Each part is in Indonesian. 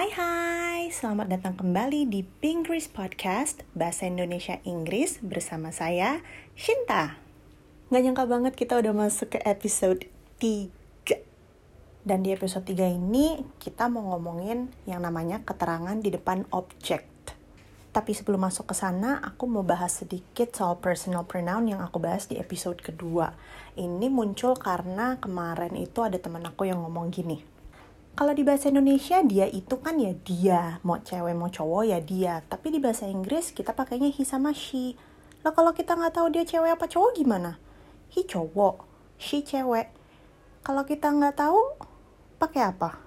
Hai hai, selamat datang kembali di Pinggris Podcast Bahasa Indonesia Inggris bersama saya, Shinta. Gak nyangka banget kita udah masuk ke episode 3 Dan di episode 3 ini kita mau ngomongin yang namanya keterangan di depan objek. Tapi sebelum masuk ke sana, aku mau bahas sedikit soal personal pronoun yang aku bahas di episode kedua. Ini muncul karena kemarin itu ada teman aku yang ngomong gini kalau di bahasa Indonesia dia itu kan ya dia, mau cewek mau cowok ya dia. Tapi di bahasa Inggris kita pakainya he sama she. Lah kalau kita nggak tahu dia cewek apa cowok gimana? He cowok, she cewek. Kalau kita nggak tahu, pakai apa?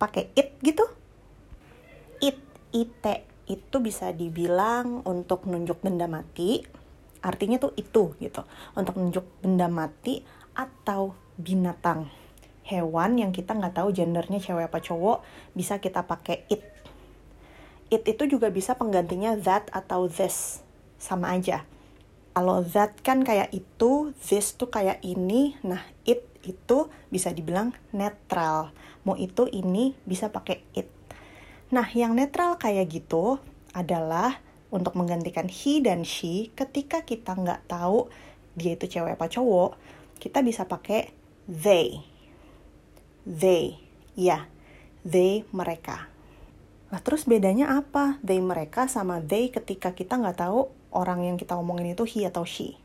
Pakai it gitu? It, it, itu bisa dibilang untuk nunjuk benda mati. Artinya tuh itu gitu. Untuk nunjuk benda mati atau binatang hewan yang kita nggak tahu gendernya cewek apa cowok bisa kita pakai it. It itu juga bisa penggantinya that atau this. Sama aja. Kalau that kan kayak itu this tuh kayak ini. Nah it itu bisa dibilang netral. Mau itu ini bisa pakai it. Nah yang netral kayak gitu adalah untuk menggantikan he dan she ketika kita nggak tahu dia itu cewek apa cowok kita bisa pakai they they. Ya, they mereka. Nah, terus bedanya apa? They mereka sama they ketika kita nggak tahu orang yang kita omongin itu he atau she.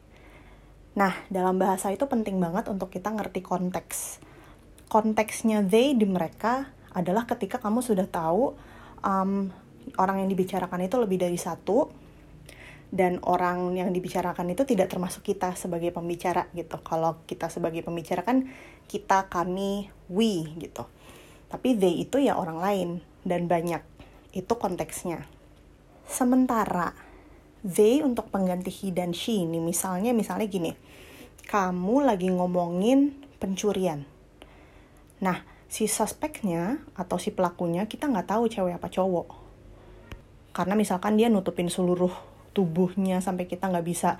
Nah, dalam bahasa itu penting banget untuk kita ngerti konteks. Konteksnya they di mereka adalah ketika kamu sudah tahu um, orang yang dibicarakan itu lebih dari satu, dan orang yang dibicarakan itu tidak termasuk kita sebagai pembicara gitu. Kalau kita sebagai pembicara kan kita, kami, we gitu. Tapi they itu ya orang lain dan banyak. Itu konteksnya. Sementara they untuk pengganti he dan she ini misalnya misalnya gini. Kamu lagi ngomongin pencurian. Nah, si suspeknya atau si pelakunya kita nggak tahu cewek apa cowok. Karena misalkan dia nutupin seluruh tubuhnya sampai kita nggak bisa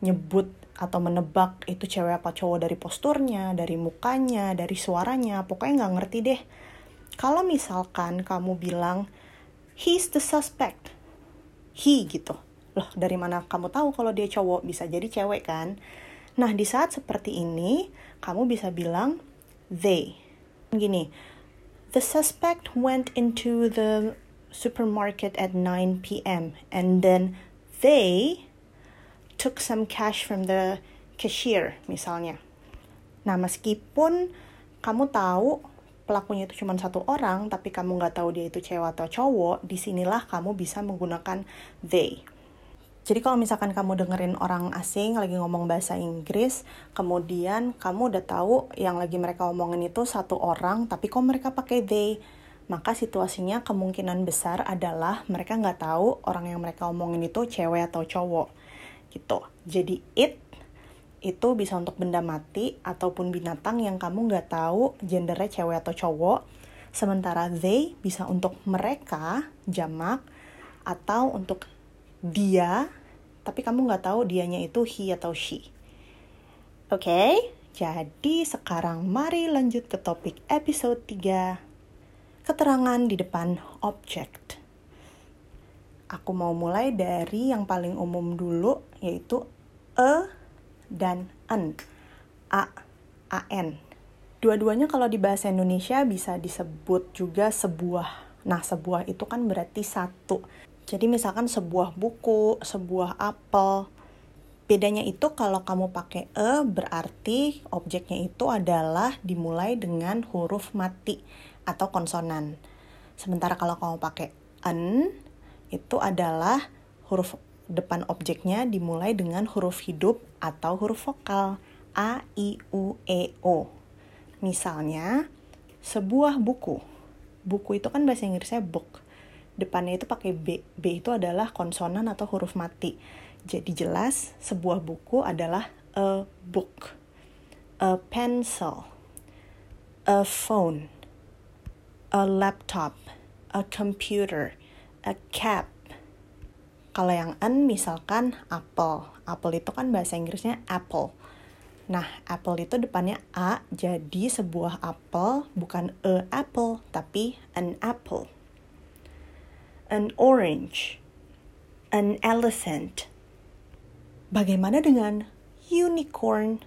nyebut atau menebak itu cewek apa cowok dari posturnya, dari mukanya, dari suaranya, pokoknya nggak ngerti deh. Kalau misalkan kamu bilang, he's the suspect, he gitu. Loh, dari mana kamu tahu kalau dia cowok? Bisa jadi cewek kan? Nah, di saat seperti ini, kamu bisa bilang they. Gini, the suspect went into the supermarket at 9 p.m. and then they took some cash from the cashier misalnya. Nah meskipun kamu tahu pelakunya itu cuma satu orang, tapi kamu nggak tahu dia itu cewek atau cowok, di sinilah kamu bisa menggunakan they. Jadi kalau misalkan kamu dengerin orang asing lagi ngomong bahasa Inggris, kemudian kamu udah tahu yang lagi mereka omongin itu satu orang, tapi kok mereka pakai they, maka situasinya kemungkinan besar adalah mereka nggak tahu orang yang mereka omongin itu cewek atau cowok gitu. Jadi it itu bisa untuk benda mati ataupun binatang yang kamu nggak tahu gendernya cewek atau cowok. Sementara they bisa untuk mereka jamak atau untuk dia, tapi kamu nggak tahu dianya itu he atau she. Oke, okay? jadi sekarang mari lanjut ke topik episode 3 keterangan di depan objek. Aku mau mulai dari yang paling umum dulu, yaitu e dan an. A, an. Dua-duanya kalau di bahasa Indonesia bisa disebut juga sebuah. Nah, sebuah itu kan berarti satu. Jadi misalkan sebuah buku, sebuah apel. Bedanya itu kalau kamu pakai e berarti objeknya itu adalah dimulai dengan huruf mati atau konsonan. Sementara kalau kamu pakai an, itu adalah huruf depan objeknya dimulai dengan huruf hidup atau huruf vokal a, i, u, e, o. Misalnya, sebuah buku. Buku itu kan bahasa Inggrisnya book. Depannya itu pakai B. B itu adalah konsonan atau huruf mati. Jadi jelas sebuah buku adalah a book. A pencil. A phone a laptop, a computer, a cap. Kalau yang an misalkan apple. Apple itu kan bahasa Inggrisnya apple. Nah, apple itu depannya A, jadi sebuah apel bukan a apple, tapi an apple. An orange, an elephant. Bagaimana dengan unicorn?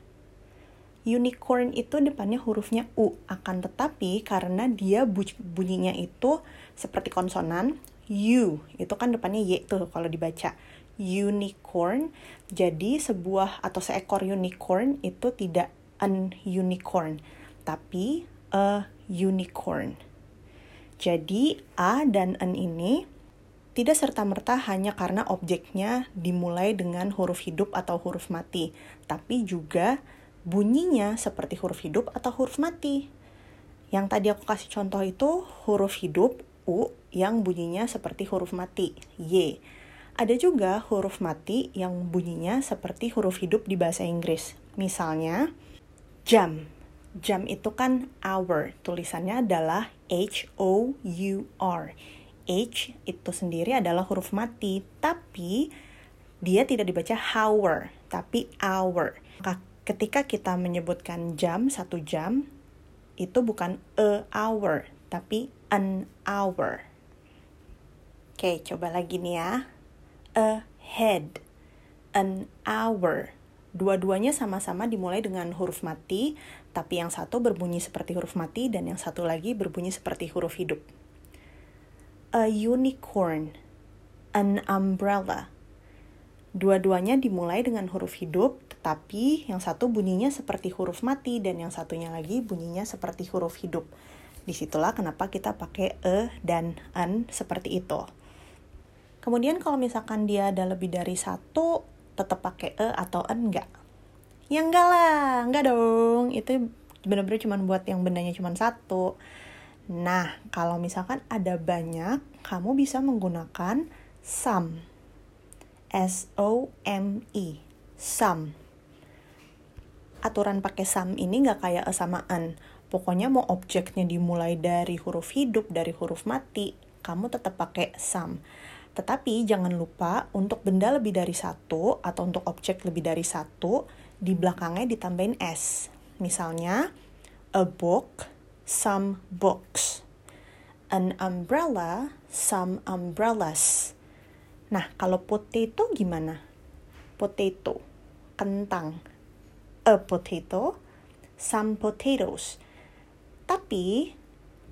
Unicorn itu depannya hurufnya U, akan tetapi karena dia bunyinya itu seperti konsonan, U, itu kan depannya Y tuh kalau dibaca unicorn. Jadi sebuah atau seekor unicorn itu tidak an unicorn, tapi a unicorn. Jadi a dan an ini tidak serta-merta hanya karena objeknya dimulai dengan huruf hidup atau huruf mati, tapi juga bunyinya seperti huruf hidup atau huruf mati. Yang tadi aku kasih contoh itu huruf hidup U yang bunyinya seperti huruf mati, Y. Ada juga huruf mati yang bunyinya seperti huruf hidup di bahasa Inggris. Misalnya, jam. Jam itu kan hour. Tulisannya adalah H-O-U-R. H itu sendiri adalah huruf mati, tapi dia tidak dibaca hour, tapi hour. Ketika kita menyebutkan jam, satu jam, itu bukan a hour, tapi an hour. Oke, coba lagi nih ya a head, an hour. Dua-duanya sama-sama dimulai dengan huruf mati, tapi yang satu berbunyi seperti huruf mati dan yang satu lagi berbunyi seperti huruf hidup. A unicorn, an umbrella. Dua-duanya dimulai dengan huruf hidup, tetapi yang satu bunyinya seperti huruf mati dan yang satunya lagi bunyinya seperti huruf hidup. Di situlah kenapa kita pakai e dan an seperti itu. Kemudian kalau misalkan dia ada lebih dari satu, tetap pakai e atau en enggak? Ya enggak lah, enggak dong. Itu benar-benar cuma buat yang bendanya cuma satu. Nah, kalau misalkan ada banyak, kamu bisa menggunakan some. S-O-M-E. Some. Aturan pakai some ini nggak kayak e sama an. Pokoknya mau objeknya dimulai dari huruf hidup, dari huruf mati, kamu tetap pakai some. Tetapi jangan lupa untuk benda lebih dari satu atau untuk objek lebih dari satu, di belakangnya ditambahin S. Misalnya, a book, some books. An umbrella, some umbrellas. Nah, kalau potato gimana? Potato, kentang. A potato, some potatoes. Tapi,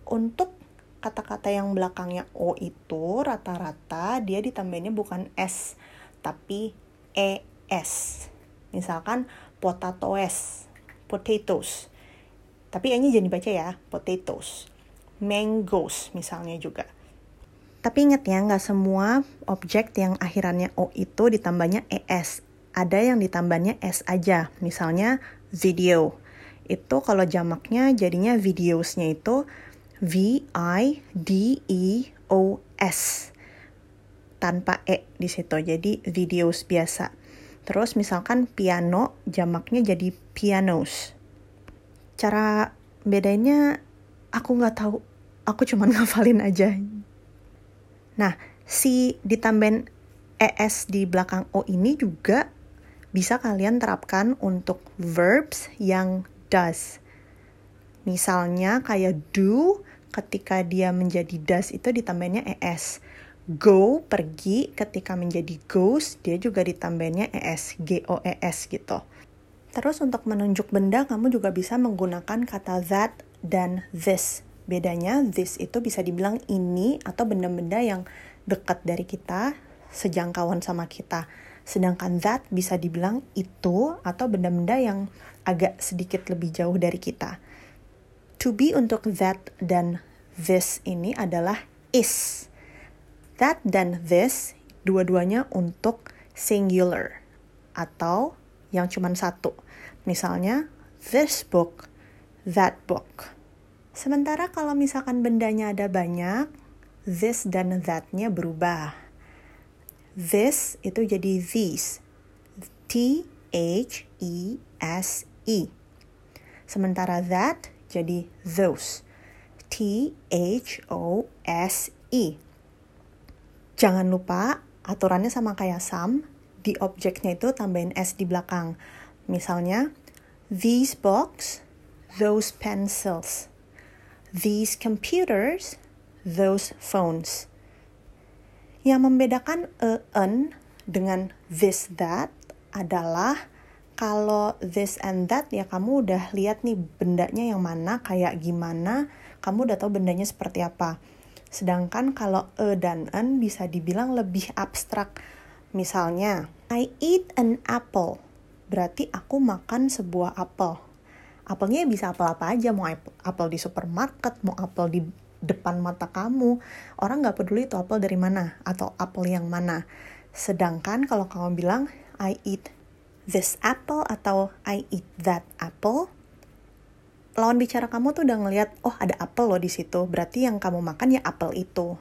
untuk kata-kata yang belakangnya O itu rata-rata dia ditambahinnya bukan S, tapi ES. Misalkan potatoes, potatoes. Tapi ini jangan dibaca ya, potatoes. Mangoes misalnya juga. Tapi ingat ya, nggak semua objek yang akhirannya O itu ditambahnya ES. Ada yang ditambahnya S aja. Misalnya video. Itu kalau jamaknya jadinya videosnya itu V I D E O S tanpa e di situ. Jadi videos biasa. Terus misalkan piano jamaknya jadi pianos. Cara bedanya aku nggak tahu. Aku cuma ngafalin aja. Nah, si ditambahin es di belakang o ini juga bisa kalian terapkan untuk verbs yang does. Misalnya kayak do ketika dia menjadi das itu ditambahinnya es. Go pergi ketika menjadi goes dia juga ditambahinnya es, G O E S gitu. Terus untuk menunjuk benda kamu juga bisa menggunakan kata that dan this. Bedanya this itu bisa dibilang ini atau benda-benda yang dekat dari kita, sejangkauan sama kita. Sedangkan that bisa dibilang itu atau benda-benda yang agak sedikit lebih jauh dari kita. To be untuk that dan this ini adalah is. That dan this dua-duanya untuk singular atau yang cuma satu. Misalnya this book, that book. Sementara kalau misalkan bendanya ada banyak, this dan that-nya berubah. This itu jadi these. T H E S E. Sementara that jadi those. T H O S E. Jangan lupa aturannya sama kayak sum, di objeknya itu tambahin s di belakang. Misalnya, These books, those pencils. These computers, those phones. Yang membedakan a, an dengan this, that adalah kalau this and that ya kamu udah lihat nih bendanya yang mana, kayak gimana, kamu udah tahu bendanya seperti apa. Sedangkan kalau a dan an bisa dibilang lebih abstrak. Misalnya, I eat an apple berarti aku makan sebuah apel. Apelnya bisa apel apa aja, mau apel di supermarket, mau apel di depan mata kamu. Orang nggak peduli itu apel dari mana atau apel yang mana. Sedangkan kalau kamu bilang I eat this apple atau I eat that apple, lawan bicara kamu tuh udah ngeliat, oh ada apel loh di situ. Berarti yang kamu makan ya apel itu.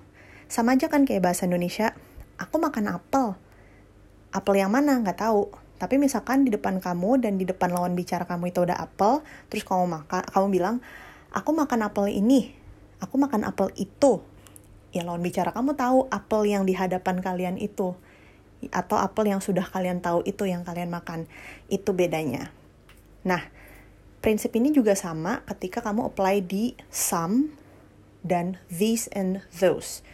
Sama aja kan kayak bahasa Indonesia, aku makan apel. Apel yang mana nggak tahu tapi misalkan di depan kamu dan di depan lawan bicara kamu itu udah apel, terus kamu makan, kamu bilang, aku makan apel ini, aku makan apel itu. Ya lawan bicara kamu tahu apel yang di hadapan kalian itu atau apel yang sudah kalian tahu itu yang kalian makan. Itu bedanya. Nah, prinsip ini juga sama ketika kamu apply di some dan these and those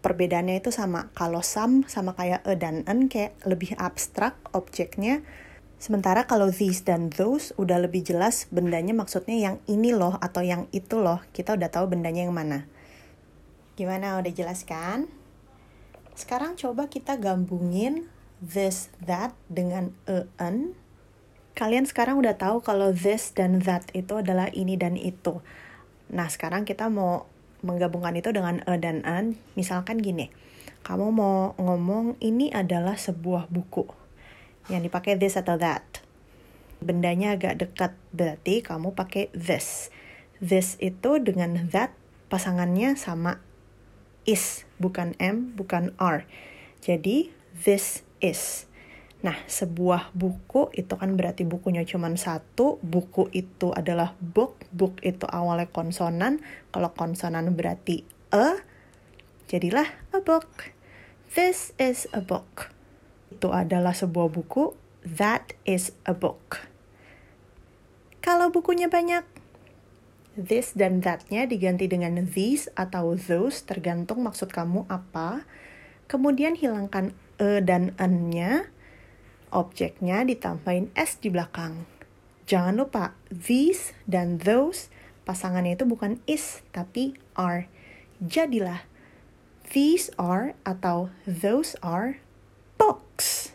perbedaannya itu sama. Kalau some sama kayak a dan an kayak lebih abstrak objeknya. Sementara kalau these dan those udah lebih jelas bendanya maksudnya yang ini loh atau yang itu loh. Kita udah tahu bendanya yang mana. Gimana udah jelas kan? Sekarang coba kita gabungin this, that dengan a, an. Kalian sekarang udah tahu kalau this dan that itu adalah ini dan itu. Nah, sekarang kita mau menggabungkan itu dengan e dan an, misalkan gini, kamu mau ngomong ini adalah sebuah buku yang dipakai this atau that. Bendanya agak dekat, berarti kamu pakai this. This itu dengan that pasangannya sama is, bukan m, bukan r. Jadi this is. Nah, sebuah buku itu kan berarti bukunya cuma satu. Buku itu adalah book. Book itu awalnya konsonan. Kalau konsonan berarti a, jadilah a book. This is a book. Itu adalah sebuah buku. That is a book. Kalau bukunya banyak, this dan that-nya diganti dengan these atau those, tergantung maksud kamu apa. Kemudian hilangkan e dan n-nya, objeknya ditambahin s di belakang. Jangan lupa, these dan those pasangannya itu bukan is, tapi are. Jadilah, these are atau those are books.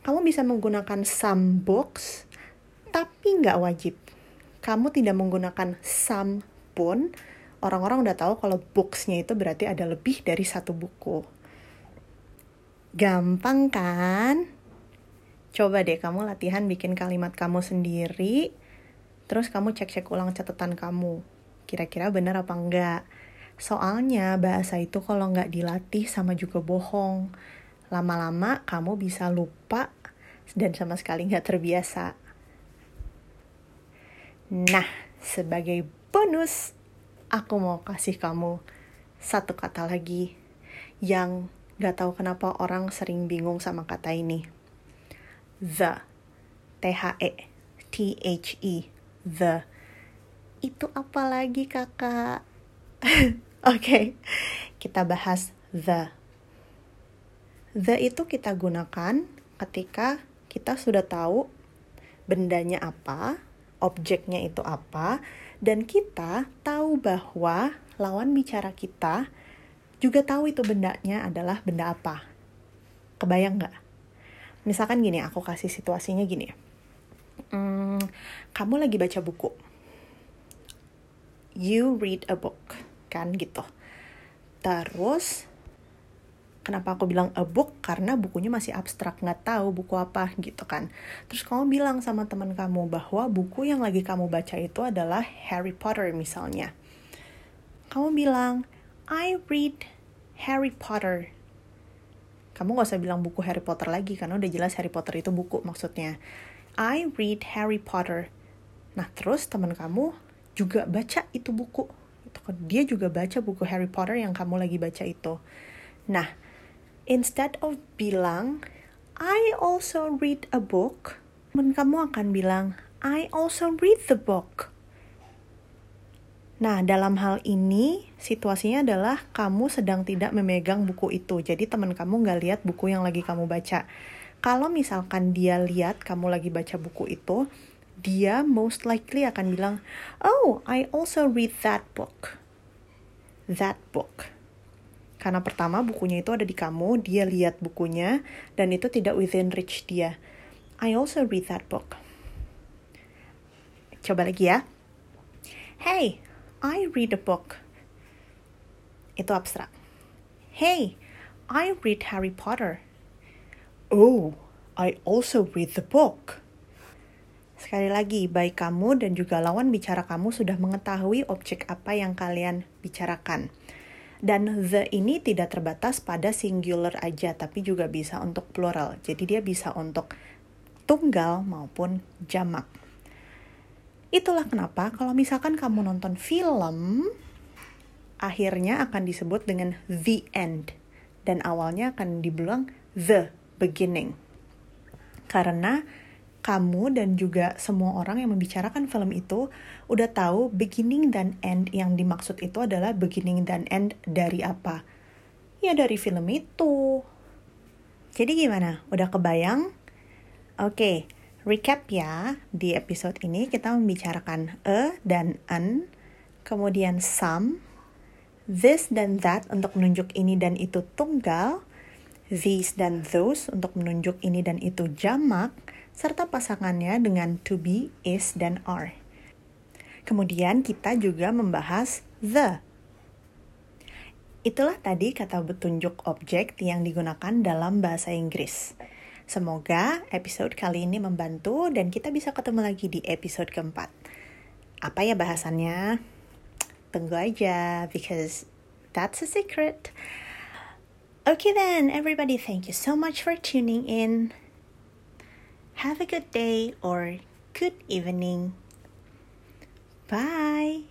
Kamu bisa menggunakan some books, tapi nggak wajib. Kamu tidak menggunakan some pun, orang-orang udah tahu kalau booksnya itu berarti ada lebih dari satu buku. Gampang kan? Coba deh kamu latihan bikin kalimat kamu sendiri, terus kamu cek-cek ulang catatan kamu. Kira-kira benar apa enggak? Soalnya bahasa itu kalau nggak dilatih sama juga bohong. Lama-lama kamu bisa lupa dan sama sekali nggak terbiasa. Nah, sebagai bonus, aku mau kasih kamu satu kata lagi yang gak tahu kenapa orang sering bingung sama kata ini the T H E T H E the. Itu apa lagi kakak? Oke okay. kita bahas the. The itu kita gunakan ketika kita sudah tahu bendanya apa objeknya itu apa dan kita tahu bahwa lawan bicara kita juga tahu itu bendanya adalah benda apa. Kebayang nggak misalkan gini aku kasih situasinya gini hmm, kamu lagi baca buku. You read a book kan gitu. Terus kenapa aku bilang a book? Karena bukunya masih abstrak nggak tahu buku apa gitu kan. Terus kamu bilang sama teman kamu bahwa buku yang lagi kamu baca itu adalah Harry Potter misalnya. Kamu bilang I read Harry Potter kamu gak usah bilang buku Harry Potter lagi karena udah jelas Harry Potter itu buku maksudnya. I read Harry Potter. Nah terus teman kamu juga baca itu buku. Dia juga baca buku Harry Potter yang kamu lagi baca itu. Nah, instead of bilang I also read a book, teman kamu akan bilang I also read the book. Nah, dalam hal ini situasinya adalah kamu sedang tidak memegang buku itu. Jadi teman kamu nggak lihat buku yang lagi kamu baca. Kalau misalkan dia lihat kamu lagi baca buku itu, dia most likely akan bilang, "Oh, I also read that book." That book. Karena pertama bukunya itu ada di kamu, dia lihat bukunya dan itu tidak within reach dia. I also read that book. Coba lagi ya. Hey, I read a book. Itu abstrak. Hey, I read Harry Potter. Oh, I also read the book. Sekali lagi, baik kamu dan juga lawan bicara kamu sudah mengetahui objek apa yang kalian bicarakan. Dan the ini tidak terbatas pada singular aja, tapi juga bisa untuk plural. Jadi dia bisa untuk tunggal maupun jamak. Itulah kenapa kalau misalkan kamu nonton film, akhirnya akan disebut dengan the end. Dan awalnya akan dibilang the beginning. Karena kamu dan juga semua orang yang membicarakan film itu udah tahu beginning dan end yang dimaksud itu adalah beginning dan end dari apa? Ya dari film itu. Jadi gimana? Udah kebayang? Oke, recap ya, di episode ini kita membicarakan a dan an, kemudian some, this dan that untuk menunjuk ini dan itu tunggal, these dan those untuk menunjuk ini dan itu jamak, serta pasangannya dengan to be, is, dan are. Kemudian kita juga membahas the. Itulah tadi kata petunjuk objek yang digunakan dalam bahasa Inggris. Semoga episode kali ini membantu dan kita bisa ketemu lagi di episode keempat. Apa ya bahasannya? Tunggu aja, because that's a secret. Okay then, everybody, thank you so much for tuning in. Have a good day or good evening. Bye.